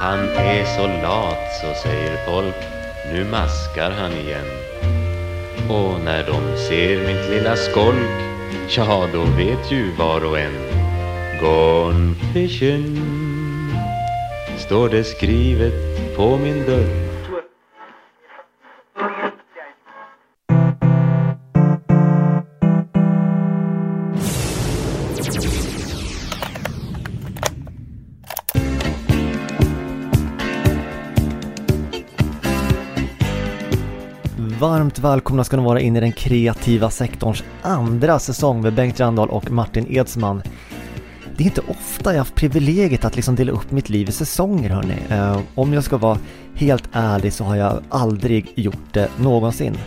Han är så lat så säger folk. Nu maskar han igen. Och när de ser mitt lilla skolk Ja, då vet ju var och en. Gone fishing Står det skrivet på min dörr. Välkomna ska ni vara in i den kreativa sektorns andra säsong med Bengt Randahl och Martin Edsman. Det är inte ofta jag haft privilegiet att liksom dela upp mitt liv i säsonger hörni. Eh, om jag ska vara helt ärlig så har jag aldrig gjort det någonsin.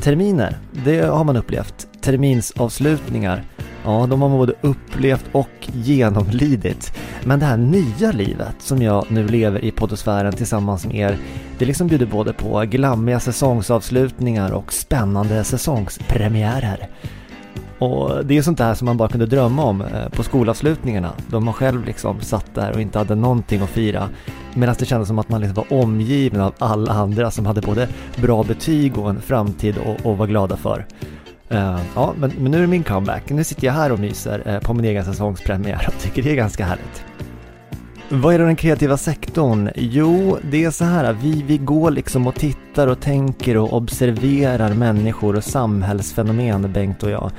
Terminer, det har man upplevt. Terminsavslutningar, ja de har man både upplevt och genomlidit. Men det här nya livet som jag nu lever i poddosfären tillsammans med er, det liksom bjuder både på glammiga säsongsavslutningar och spännande säsongspremiärer. Och det är sånt där som man bara kunde drömma om eh, på skolavslutningarna, då man själv liksom satt där och inte hade någonting att fira. Medan det kändes som att man liksom var omgiven av alla andra som hade både bra betyg och en framtid att vara glada för. Uh, ja, men, men, nu är det min comeback. Nu sitter jag här och myser uh, på min egen säsongspremiär och tycker det är ganska härligt. Vad är då den kreativa sektorn? Jo, det är så här, vi, vi går liksom och tittar och tänker och observerar människor och samhällsfenomen, Bengt och jag.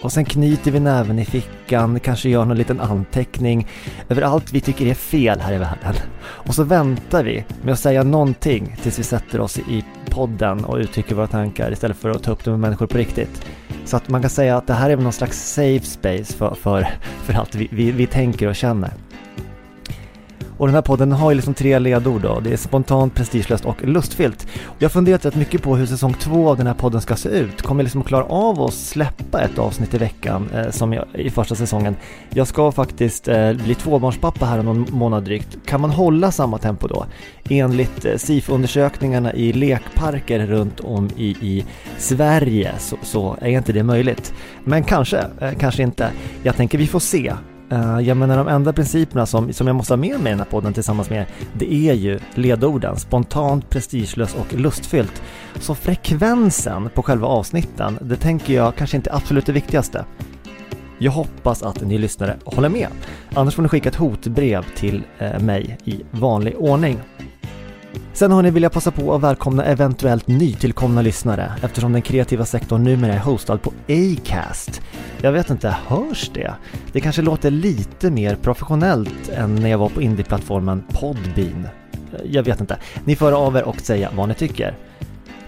Och sen knyter vi näven i fickan, kanske gör någon liten anteckning över allt vi tycker är fel här i världen. Och så väntar vi med att säga någonting tills vi sätter oss i podden och uttrycker våra tankar istället för att ta upp det med människor på riktigt. Så att man kan säga att det här är någon slags safe space för, för, för allt vi, vi, vi tänker och känner. Och den här podden har ju liksom tre ledord då. Det är spontant, prestigelöst och lustfyllt. Jag har funderat rätt mycket på hur säsong två av den här podden ska se ut. Kommer jag liksom klara av att släppa ett avsnitt i veckan eh, som jag, i första säsongen? Jag ska faktiskt eh, bli tvåbarnspappa här om någon månad drygt. Kan man hålla samma tempo då? Enligt eh, SIF-undersökningarna i lekparker runt om i, i Sverige så, så, är inte det möjligt. Men kanske, eh, kanske inte. Jag tänker vi får se. Uh, jag menar de enda principerna som, som jag måste ha med mig i den här podden tillsammans med det är ju ledorden, spontant, prestigelöst och lustfyllt. Så frekvensen på själva avsnitten, det tänker jag kanske inte är absolut det viktigaste. Jag hoppas att ni lyssnare håller med. Annars får ni skicka ett hotbrev till eh, mig i vanlig ordning. Sen har ni vill jag passa på att välkomna eventuellt nytillkomna lyssnare eftersom den kreativa sektorn numera är hostad på Acast. Jag vet inte, hörs det? Det kanske låter lite mer professionellt än när jag var på indieplattformen Podbean. Jag vet inte. Ni får av er och säga vad ni tycker.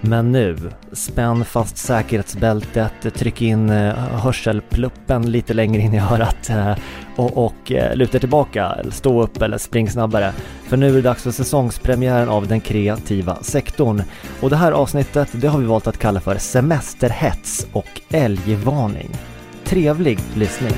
Men nu, spänn fast säkerhetsbältet, tryck in eh, hörselpluppen lite längre in i örat eh, och, och eh, luta tillbaka, stå upp eller spring snabbare. För nu är det dags för säsongspremiären av den kreativa sektorn. Och det här avsnittet, det har vi valt att kalla för semesterhets och älgvarning. Trevlig lyssning!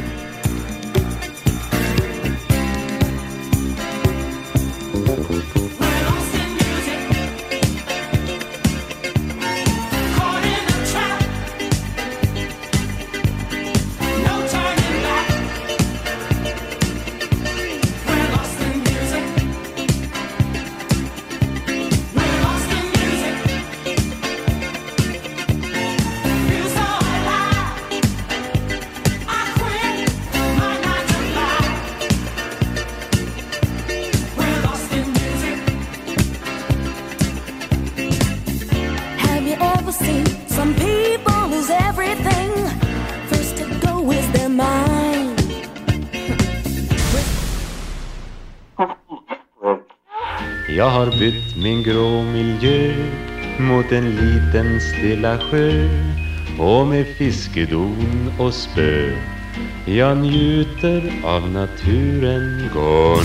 Jag har bytt min grå miljö mot en liten stilla sjö och med fiskedon och spö jag njuter av naturen gård.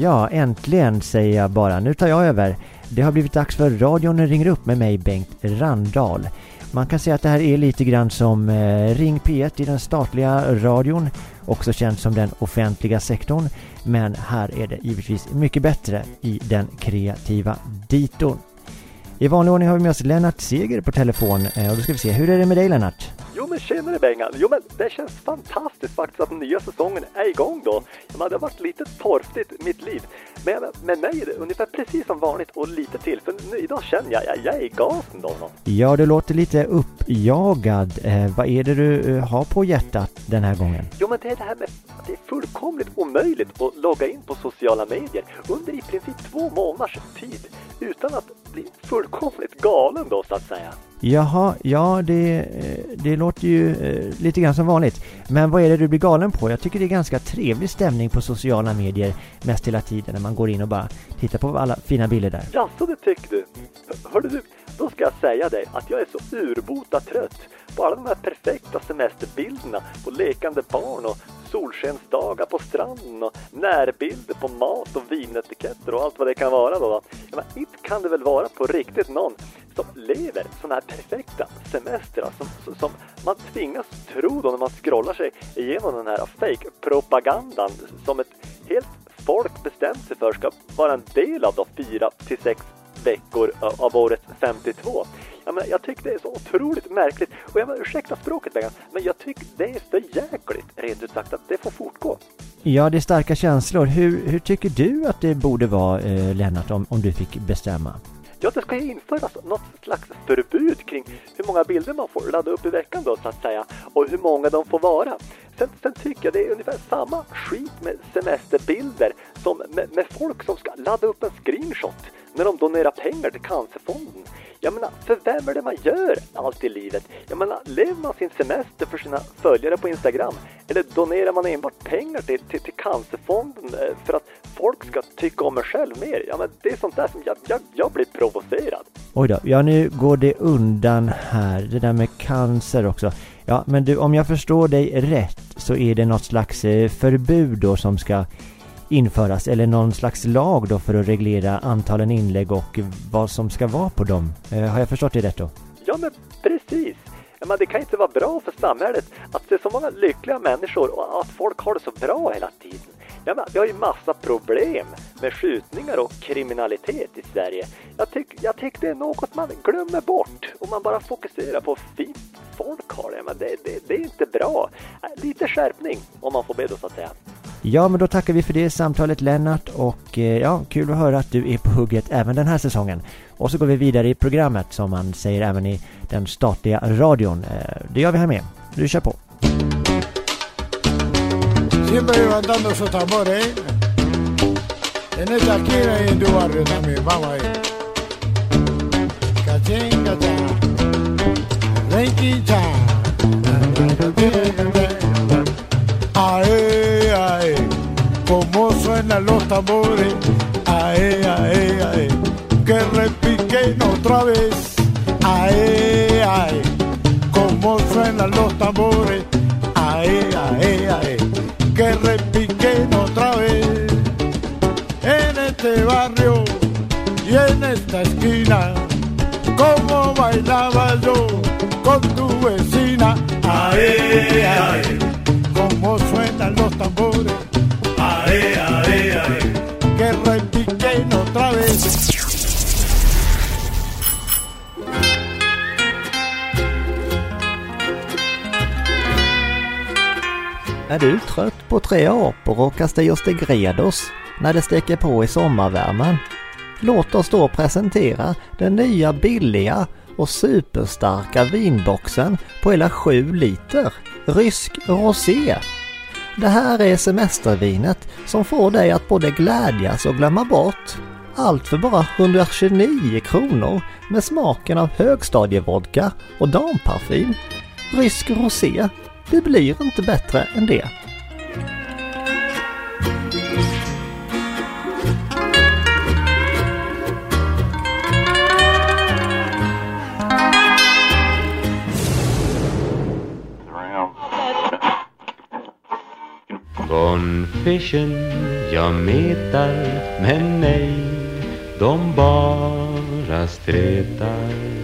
Ja, äntligen säger jag bara. Nu tar jag över. Det har blivit dags för radion ringer upp med mig Bengt Randahl. Man kan säga att det här är lite grann som eh, Ring P1 i den statliga radion, också känd som den offentliga sektorn. Men här är det givetvis mycket bättre i den kreativa diton. I vanlig ordning har vi med oss Lennart Seger på telefon eh, och då ska vi se, hur är det med dig Lennart? men tjenare Bengan! Jo men det känns fantastiskt faktiskt att den nya säsongen är igång då. Ja, det har varit lite torftigt mitt liv. Men med mig är det ungefär precis som vanligt och lite till. För nu, idag känner jag, jag, jag är i gasen då. Ja, du låter lite uppjagad. Eh, vad är det du eh, har på hjärtat den här gången? Jo men det är det här med att det är fullkomligt omöjligt att logga in på sociala medier under i princip två månaders tid utan att bli fullkomligt galen då så att säga. Jaha, ja det, eh, det låter ju eh, lite grann som vanligt. Men vad är det du blir galen på? Jag tycker det är ganska trevlig stämning på sociala medier mest hela tiden när man går in och bara tittar på alla fina bilder där. Ja, så det tycker du? Hörde du, då ska jag säga dig att jag är så urbota trött på alla de här perfekta semesterbilderna på lekande barn och solskensdagar på stranden och närbilder på mat och vinetiketter och allt vad det kan vara då. Men inte kan det väl vara på riktigt någon som lever sådana här perfekta semestrar som, som man tvingas tro då när man scrollar sig igenom den här fake-propagandan som ett helt folk bestämt sig för ska vara en del av då fyra till sex veckor av året 52. Jag, menar, jag tycker det är så otroligt märkligt. Och jag menar, ursäkta språket Bengan, men jag tycker det är för jäkligt rent ut sagt att det får fortgå. Ja, det är starka känslor. Hur, hur tycker du att det borde vara, eh, Lennart, om, om du fick bestämma? Ja, det ska ju införas något slags förbud kring hur många bilder man får ladda upp i veckan då så att säga och hur många de får vara. Sen, sen tycker jag det är ungefär samma skit med semesterbilder som med, med folk som ska ladda upp en screenshot när de donerar pengar till Cancerfonden. Jag menar, för vem är det man gör allt i livet? Jag menar, lever man sin semester för sina följare på Instagram? Eller donerar man enbart pengar till, till, till Cancerfonden eh, för att folk ska tycka om en själv mer? Ja, men det är sånt där som jag, jag, jag blir provocerad. Oj då, ja nu går det undan här, det där med cancer också. Ja, men du, om jag förstår dig rätt så är det något slags eh, förbud då som ska införas eller någon slags lag då för att reglera antalen inlägg och vad som ska vara på dem. Eh, har jag förstått det rätt då? Ja, men precis. Men det kan inte vara bra för samhället att se så många lyckliga människor och att folk har det så bra hela tiden. Ja, men vi har ju massa problem med skjutningar och kriminalitet i Sverige. Jag tycker jag tyck det är något man glömmer bort om man bara fokuserar på fint folk har det. Men det, det, det är inte bra. Äh, lite skärpning om man får be då så att säga. Ja, men då tackar vi för det samtalet Lennart och eh, ja, kul att höra att du är på hugget även den här säsongen. Och så går vi vidare i programmet som man säger även i den statliga radion. Eh, det gör vi här med. Du kör på. Ranking time. Suenan los tambores. Ae, ae, ae. Que repiquen otra vez. Ae, ae. Cómo suenan los tambores. Ae, ae, ae. Que repiquen otra vez. En este barrio y en esta esquina. Como bailaba yo con tu vecina. Ae, ae. Är du trött på tre apor och Castellos de Gredos när det steker på i sommarvärmen? Låt oss då presentera den nya billiga och superstarka vinboxen på hela 7 liter. Rysk rosé. Det här är semestervinet som får dig att både glädjas och glömma bort. Allt för bara 129 kronor med smaken av högstadievodka och damparfym. Rysk rosé. Det blir inte bättre än det. Bonfischen jag metar, men nej, de bara stretar.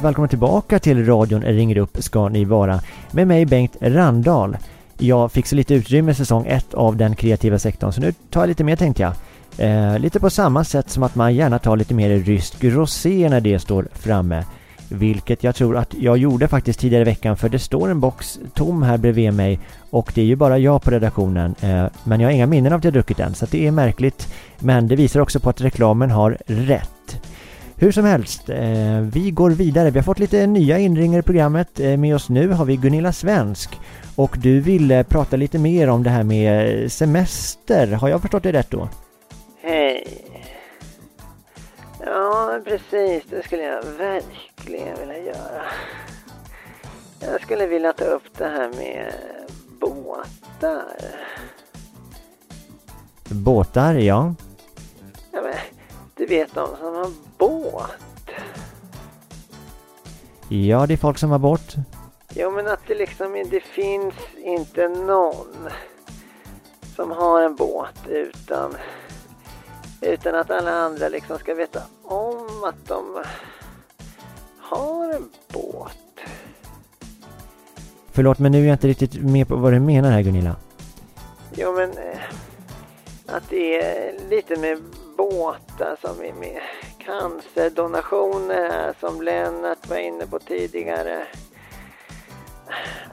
Varmt välkomna tillbaka till radion ringer upp ska ni vara med mig Bengt Randahl. jag fick så lite utrymme i säsong 1 av den kreativa sektorn så nu tar jag lite mer tänkte jag. Eh, lite på samma sätt som att man gärna tar lite mer rysk rosé när det står framme. Vilket jag tror att jag gjorde faktiskt tidigare i veckan för det står en box tom här bredvid mig och det är ju bara jag på redaktionen. Eh, men jag har inga minnen av att jag druckit den så det är märkligt. Men det visar också på att reklamen har rätt. Hur som helst, eh, vi går vidare. Vi har fått lite nya inringare i programmet. Eh, med oss nu har vi Gunilla Svensk. Och du ville prata lite mer om det här med semester. Har jag förstått det rätt då? Hej. Ja, precis. Det skulle jag verkligen vilja göra. Jag skulle vilja ta upp det här med båtar. Båtar, ja. Vet de som har båt. Ja, det är folk som har båt. Jo, men att det liksom det finns inte någon som har en båt utan utan att alla andra liksom ska veta om att de har en båt. Förlåt, men nu är jag inte riktigt med på vad du menar här Gunilla. Jo, men eh, att det är lite med båtar som är med cancerdonationer som Lennart var inne på tidigare.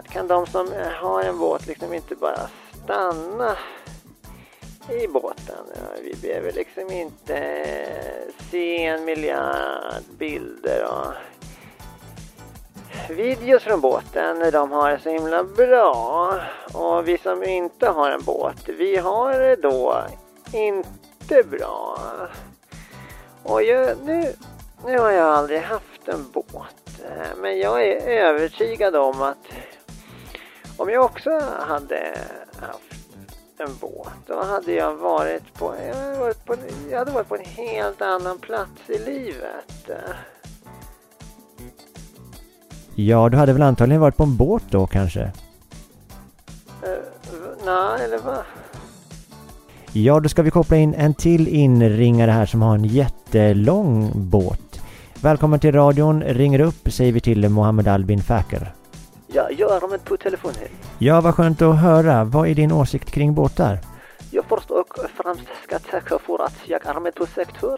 Kan de som har en båt liksom inte bara stanna i båten? Vi behöver liksom inte se en miljard bilder och videos från båten när de har det så himla bra. Och vi som inte har en båt, vi har det då inte bra. Och jag, nu, nu har jag aldrig haft en båt. Men jag är övertygad om att om jag också hade haft en båt, då hade jag varit på, jag hade varit på, jag hade varit på en helt annan plats i livet. Ja, du hade väl antagligen varit på en båt då kanske? Uh, Nej, eller vad? Ja, då ska vi koppla in en till inringare här som har en jättelång båt. Välkommen till radion. Ringer upp säger vi till Mohammed Albin Faker. Ja, jag är med på telefonen. Ja, vad skönt att höra. Vad är din åsikt kring båtar? Jag först och främst ska tacka för att jag är med på sektorn.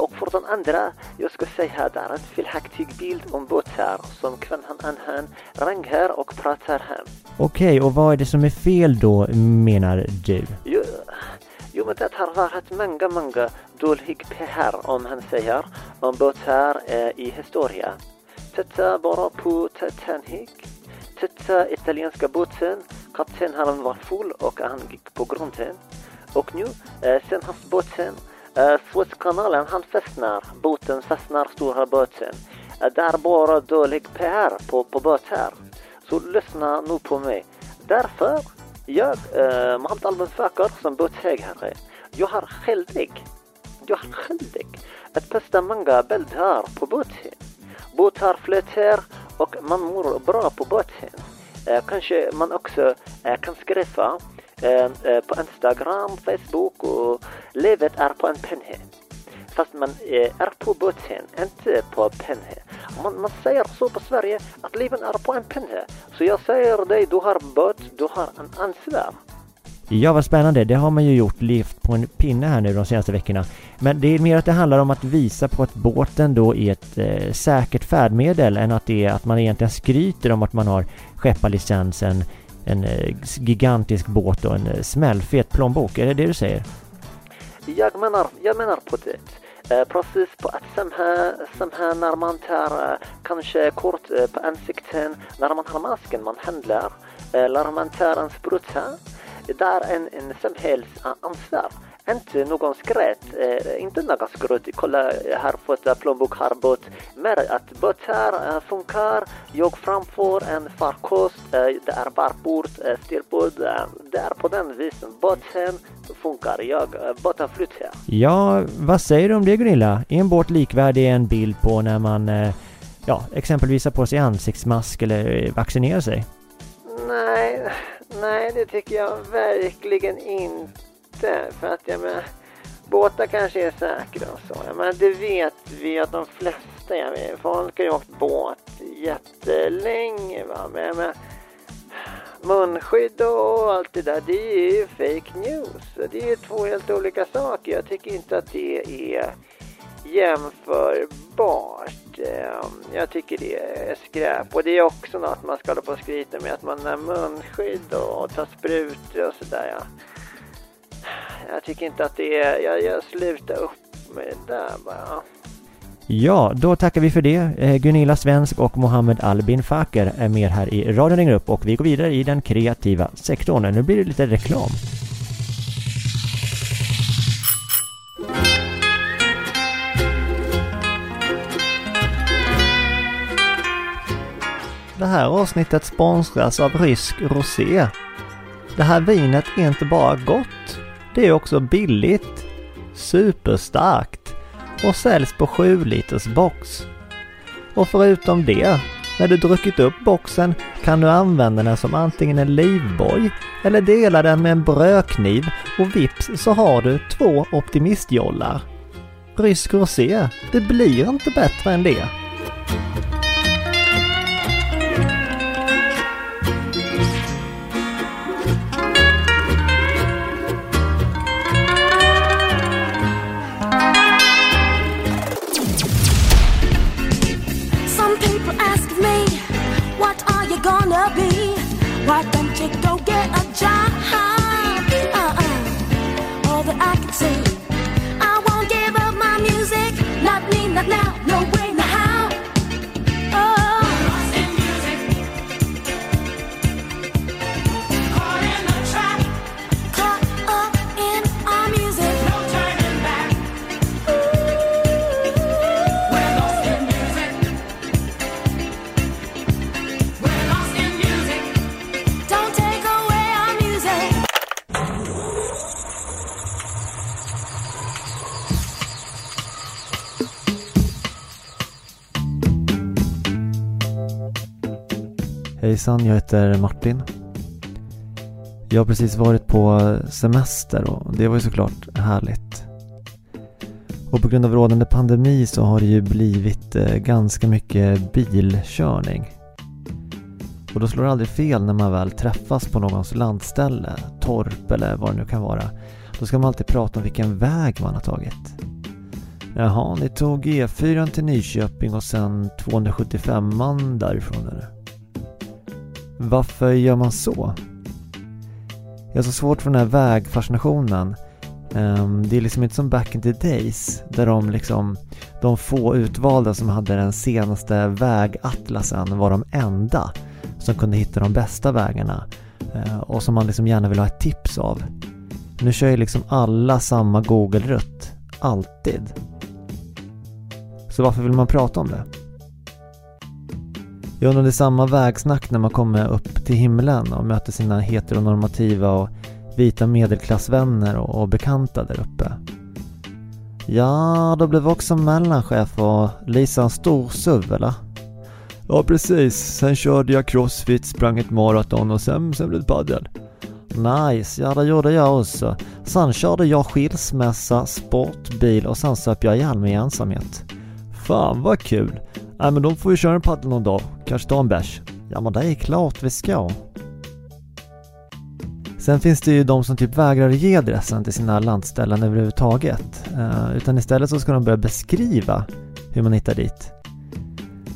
Och för den andra, jag ska säga att det är en felaktig bild om båtar som kvinnan Anhan ringer och pratar hem. Okej, och vad är det som är fel då menar du? Jo, jo det har varit många, många dålig PR om han säger om båtar eh, i historia. Titta bara på Titanic. Titta italienska båten. Kaptenen var full och han gick på grunden. Och nu, eh, hans båten, eh, Suezkanalen, han fastnar. Båten fastnar, stora båten. Eh, det är bara dålig PR på, på båtar. Så lyssna nu på mig. Därför, jag, eh, Mohammed Albin Fakar som båtägare, jag har skyldig, jag har skyldig att posta många bilder på båten. Båtar flyter och man mår bra på båten. Eh, kanske man också eh, kan skriva eh, eh, på Instagram, Facebook och livet är på en pinne. Fast man eh, är på båten, inte på pinne. Man, man säger så på Sverige att livet är på en pinne. Så jag säger dig, du har båt, du har en ansvar. Ja, vad spännande. Det har man ju gjort, levt på en pinne här nu de senaste veckorna. Men det är mer att det handlar om att visa på att båten då är ett eh, säkert färdmedel än att det är att man egentligen skryter om att man har skepparlicens, en, en eh, gigantisk båt och en eh, smällfet plånbok. Är det det du säger? Jag menar, jag menar på det. Eh, precis på att som här, som här när man tar eh, kanske kort eh, på ansikten, när man har masken man handlar, eller man tar en spruta. Det är en, en samhällsansvar. Inte någon skrätt, eh, inte någon skrätt. Kolla, jag har fått plånbok, har båt. Men att båtar eh, funkar. Jag framför en farkost. Eh, det är barbord, eh, styrbord. Eh, det är på den visen. Båten funkar. Jag, eh, båten flyttar. Ja, vad säger du om det Gunilla? Är en båt likvärdig en bild på när man eh, ja, exempelvis har på sig ansiktsmask eller vaccinerar sig? Nej, nej det tycker jag verkligen inte. För att jag menar, båtar kanske är säkra och så. Jag menar, det vet vi att de flesta, jag vet, folk har ju åkt båt jättelänge va. Men jag menar, munskydd och allt det där, det är ju fake news. Det är ju två helt olika saker. Jag tycker inte att det är jämförbart. Ehm, jag tycker det är skräp. Och det är också något man ska hålla på och skryta med, att man har munskydd och tar sprutor och sådär. Ja. Jag tycker inte att det är, jag, jag slutar upp med det där bara. Ja, då tackar vi för det. Eh, Gunilla Svensk och Mohammed Albin Faker är med här i radion ringer upp och vi går vidare i den kreativa sektorn. Nu blir det lite reklam. Det här avsnittet sponsras av Rysk Rosé. Det här vinet är inte bara gott, det är också billigt, superstarkt och säljs på 7 liters box. Och förutom det, när du druckit upp boxen kan du använda den som antingen en livboj eller dela den med en brödkniv och vips så har du två optimistjollar. Rysk rosé, det blir inte bättre än det. Hejsan, jag heter Martin. Jag har precis varit på semester och det var ju såklart härligt. Och på grund av rådande pandemi så har det ju blivit eh, ganska mycket bilkörning. Och då slår det aldrig fel när man väl träffas på någons landställe, torp eller vad det nu kan vara. Då ska man alltid prata om vilken väg man har tagit. Jaha, ni tog E4 till Nyköping och sen 275an därifrån eller? Varför gör man så? Jag har så svårt för den här vägfascinationen. Ehm, det är liksom inte som back in the days där de liksom de få utvalda som hade den senaste vägatlasen var de enda som kunde hitta de bästa vägarna eh, och som man liksom gärna vill ha ett tips av. Nu kör ju liksom alla samma Google-rutt. Alltid. Så varför vill man prata om det? Jag undrar om det är samma vägsnack när man kommer upp till himlen och möter sina heteronormativa och vita medelklassvänner och, och bekanta där uppe. Ja, då blev också mellanchef och Lisa en stor SUV eller? Ja precis, sen körde jag crossfit, sprang ett maraton och sen, sen blev det padel. Nice, ja det gjorde jag också. Sen körde jag skilsmässa, sportbil och sen söp jag ihjäl mig i ensamhet. Fan vad kul! Nej men då får vi köra en paddel någon dag, kanske ta en bärs. Ja men det är klart vi ska. Sen finns det ju de som typ vägrar ge adressen till sina landställen överhuvudtaget. Eh, utan istället så ska de börja beskriva hur man hittar dit.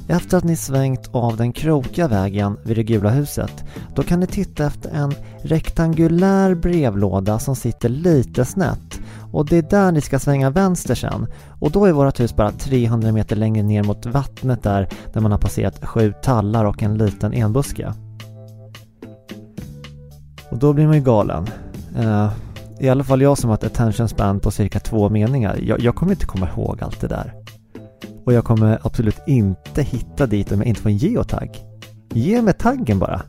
Efter att ni svängt av den krokiga vägen vid det gula huset, då kan ni titta efter en rektangulär brevlåda som sitter lite snett. Och det är där ni ska svänga vänster sen. Och då är vårt hus bara 300 meter längre ner mot vattnet där, där man har passerat sju tallar och en liten enbuske. Och då blir man ju galen. Uh, I alla fall jag som har ett attention span på cirka två meningar. Jag, jag kommer inte komma ihåg allt det där. Och jag kommer absolut inte hitta dit om jag inte får en geotagg. Ge mig taggen bara.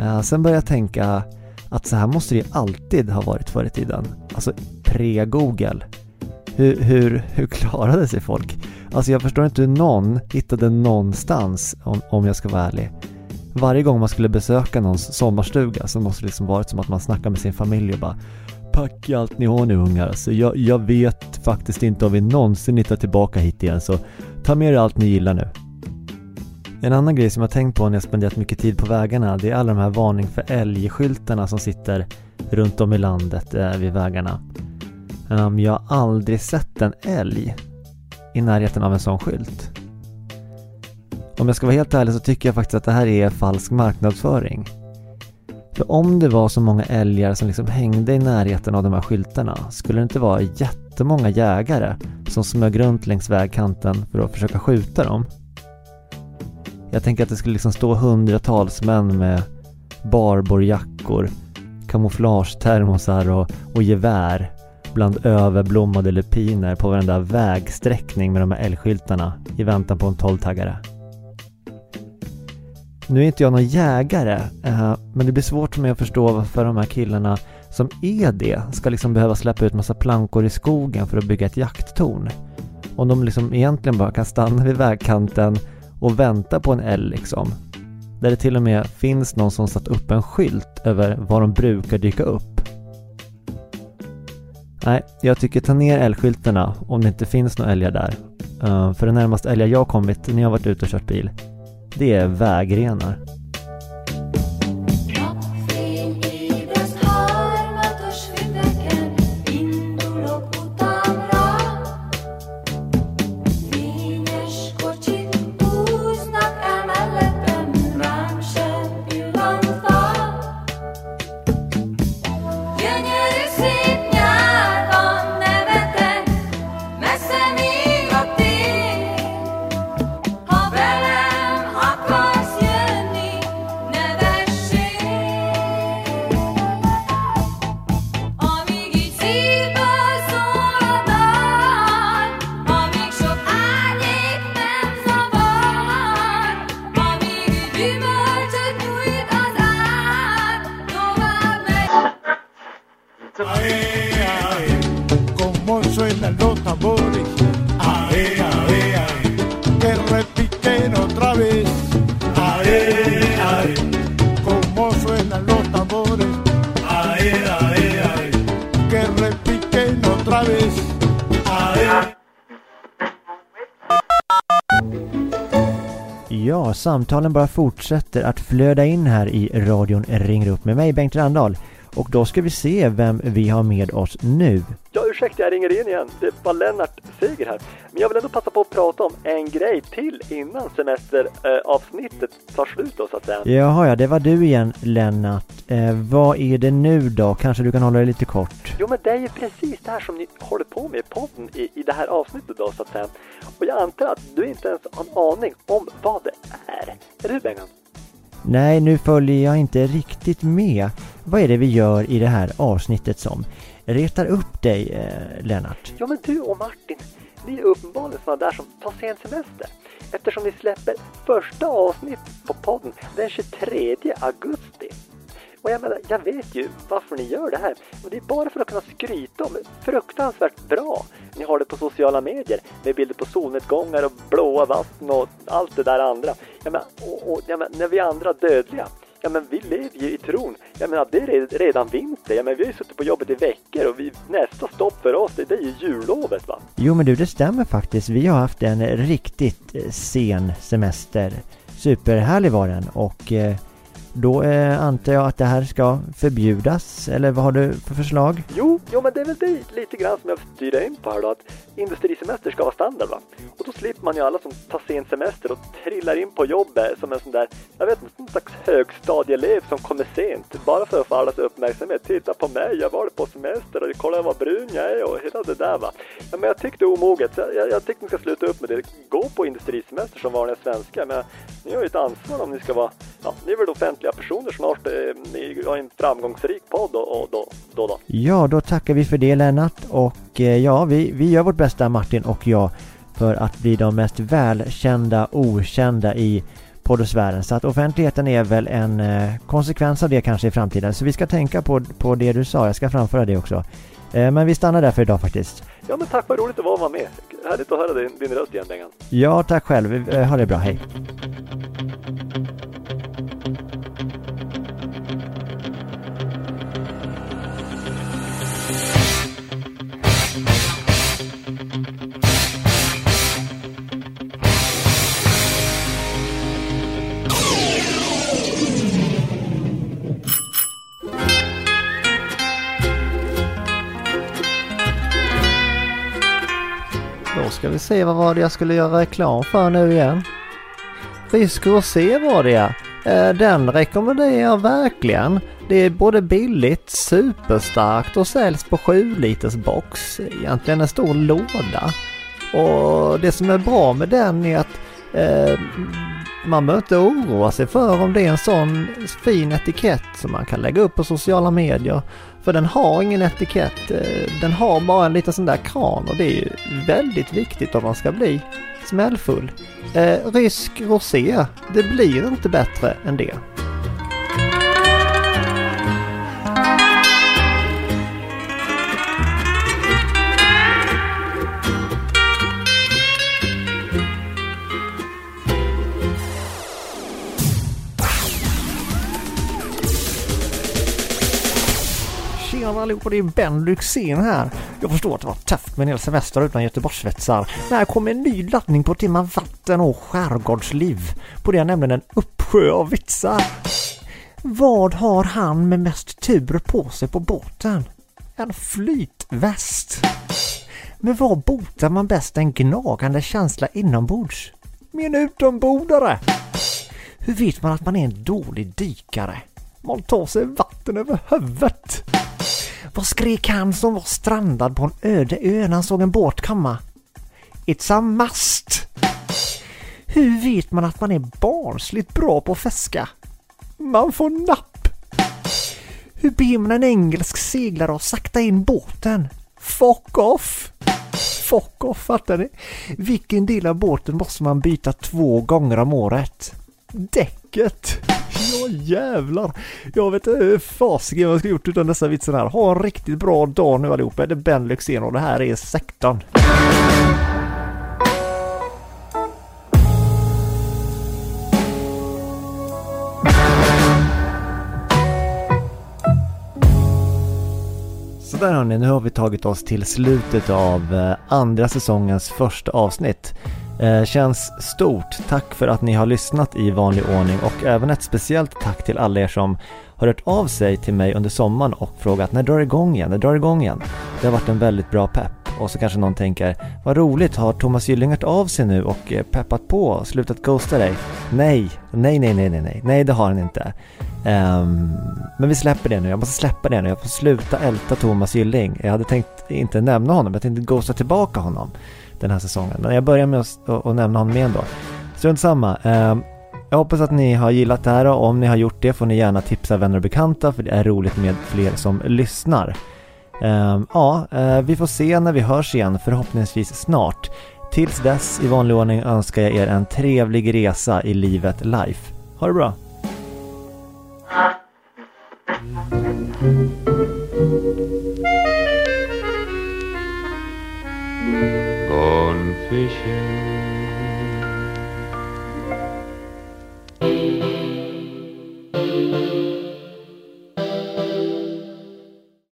Uh, sen börjar jag tänka att så här måste det ju alltid ha varit förr i tiden. Alltså pre-Google. Hur, hur, hur klarade sig folk? Alltså jag förstår inte hur någon hittade någonstans om, om jag ska vara ärlig. Varje gång man skulle besöka någons sommarstuga så måste det liksom varit som att man snackar med sin familj och bara Packa allt ni har nu ungar, alltså jag, jag vet faktiskt inte om vi någonsin hittar tillbaka hit igen så ta med er allt ni gillar nu. En annan grej som jag tänkt på när jag spenderat mycket tid på vägarna det är alla de här varning för älgskyltarna som sitter runt om i landet eh, vid vägarna. Um, jag har aldrig sett en älg i närheten av en sån skylt. Om jag ska vara helt ärlig så tycker jag faktiskt att det här är falsk marknadsföring. För om det var så många älgar som liksom hängde i närheten av de här skyltarna skulle det inte vara jättemånga jägare som smög runt längs vägkanten för att försöka skjuta dem. Jag tänker att det skulle liksom stå hundratals män med barborjackor, kamouflagetermosar och, och gevär bland överblommade lupiner på varenda vägsträckning med de här älgskyltarna i väntan på en tolvtaggare. Nu är inte jag någon jägare, eh, men det blir svårt för mig att förstå varför de här killarna som är det ska liksom behöva släppa ut massa plankor i skogen för att bygga ett jakttorn. Om de liksom egentligen bara kan stanna vid vägkanten och väntar på en älg liksom. Där det till och med finns någon som satt upp en skylt över var de brukar dyka upp. Nej, jag tycker ta ner älgskyltarna om det inte finns några älgar där. Uh, för det närmaste älgar jag kommit när jag varit ute och kört bil, det är vägrenar. Otra vez. Ae. Ja, samtalen bara fortsätter att flöda in här i radion ringer upp med mig Bengt Randahl. Och då ska vi se vem vi har med oss nu. Ja, ursäkta, jag ringer in igen. Det var Lennart Seger här. Men jag vill ändå passa på att prata om en grej till innan semesteravsnittet tar slut då, så att säga. Jaha, ja, det var du igen Lennart. Eh, vad är det nu då? Kanske du kan hålla dig lite kort? Jo, men det är ju precis det här som ni håller på med i podden i, i det här avsnittet då, så att säga. Och jag antar att du inte ens har en aning om vad det är. Är du, Bengan? Nej, nu följer jag inte riktigt med. Vad är det vi gör i det här avsnittet som retar upp dig, eh, Lennart? Ja, men du och Martin, ni är uppenbarligen sådana där som tar sen semester. Eftersom ni släpper första avsnitt på podden den 23 augusti. Och jag menar, jag vet ju varför ni gör det här. Och det är bara för att kunna skryta om hur fruktansvärt bra ni har det på sociala medier. Med bilder på solnedgångar och blåa vatten och allt det där andra. Jag menar, och, och jag menar, när vi andra dödliga Ja men vi lever ju i tron. Jag menar det är redan vinter. Ja men vi har ju suttit på jobbet i veckor och vi, nästa stopp för oss det är ju jullovet va. Jo men du, det stämmer faktiskt. Vi har haft en riktigt eh, sen semester. Superhärlig var den och eh, då eh, antar jag att det här ska förbjudas, eller vad har du för förslag? Jo, jo men det är väl det lite grann som jag vill styra in på här då. Att industrisemester ska vara standard va. Och då slipper man ju alla som tar sen semester och trillar in på jobbet som en sån där, jag vet inte, någon slags högstadieelev som kommer sent. Bara för att få allas uppmärksamhet. Titta på mig, jag var på semester och kolla vad brun jag är och hela det där va. Ja, men jag tyckte det omoget. Så jag, jag tyckte ni ska sluta upp med det. Gå på industrisemester som vanliga svenskar. Men ni har ju ett ansvar om ni ska vara, ja, ni är väl offentliga personer snart. Eh, har en framgångsrik podd och då, då, då. Ja, då tackar vi för det Lennart och eh, ja, vi, vi gör vårt bästa Martin och jag för att bli de mest välkända okända i poddosfären. Så att offentligheten är väl en eh, konsekvens av det kanske i framtiden. Så vi ska tänka på, på det du sa, jag ska framföra det också. Men vi stannar där för idag faktiskt. Ja men tack vad roligt det var att vara med. Härligt att höra din, din röst igen Bengan. Ja, tack själv. Ha det bra, hej. Ska vi se vad var det jag skulle göra reklam för nu igen? Rysk rosé var det ja. Eh, den rekommenderar jag verkligen. Det är både billigt, superstarkt och säljs på 7 liters box. Egentligen en stor låda. Och det som är bra med den är att eh, man behöver inte oroa sig för om det är en sån fin etikett som man kan lägga upp på sociala medier. För den har ingen etikett, eh, den har bara en liten sån där kran och det är ju väldigt viktigt om man ska bli smällfull. Eh, rysk rosé, det blir inte bättre än det. Tjena allihopa, det är Ben Lyxzén här. Jag förstår att det var tufft med en hel semester utan Göteborgssvetsar. Men här kommer en ny laddning på tema vatten och skärgårdsliv. På det är nämligen en uppsjö av vitsar. Vad har han med mest tur på sig på båten? En flytväst. Men vad botar man bäst en gnagande känsla inombords? Med en utombordare. Hur vet man att man är en dålig dykare? Man tar sig vatten över huvudet. Vad skrek han som var strandad på en öde ö när han såg en båt komma? It's a must! Hur vet man att man är barnsligt bra på att fiska? Man får napp! Hur ber man en engelsk seglare att sakta in båten? Fuck off! Fuck off, fattar ni? Vilken del av båten måste man byta två gånger om året? Däcket! Ja jävlar! Jag vet inte hur fasiken jag ska gjort utan dessa vitsarna här. Ha en riktigt bra dag nu allihopa. Det är Ben Lyxzén och det här är sektorn. Sådär hörni, nu har vi tagit oss till slutet av eh, andra säsongens första avsnitt. Eh, känns stort. Tack för att ni har lyssnat i vanlig ordning och även ett speciellt tack till alla er som har hört av sig till mig under sommaren och frågat när drar det igång igen? När drar det igång igen? Det har varit en väldigt bra pepp. Och så kanske någon tänker, vad roligt, har Thomas Gylling hört av sig nu och eh, peppat på och slutat ghosta dig? Nej, nej, nej, nej, nej, nej, nej det har han inte. Um, men vi släpper det nu, jag måste släppa det nu, jag får sluta älta Thomas Gylling. Jag hade tänkt inte nämna honom, jag tänkte ghosta tillbaka honom den här säsongen. Men jag börjar med att, att, nämna honom igen då. Strunt samma. Eh, jag hoppas att ni har gillat det här och om ni har gjort det får ni gärna tipsa vänner och bekanta för det är roligt med fler som lyssnar. Eh, ja, eh, vi får se när vi hörs igen förhoppningsvis snart. Tills dess i vanlig ordning önskar jag er en trevlig resa i livet life. Ha det bra! Gone fishing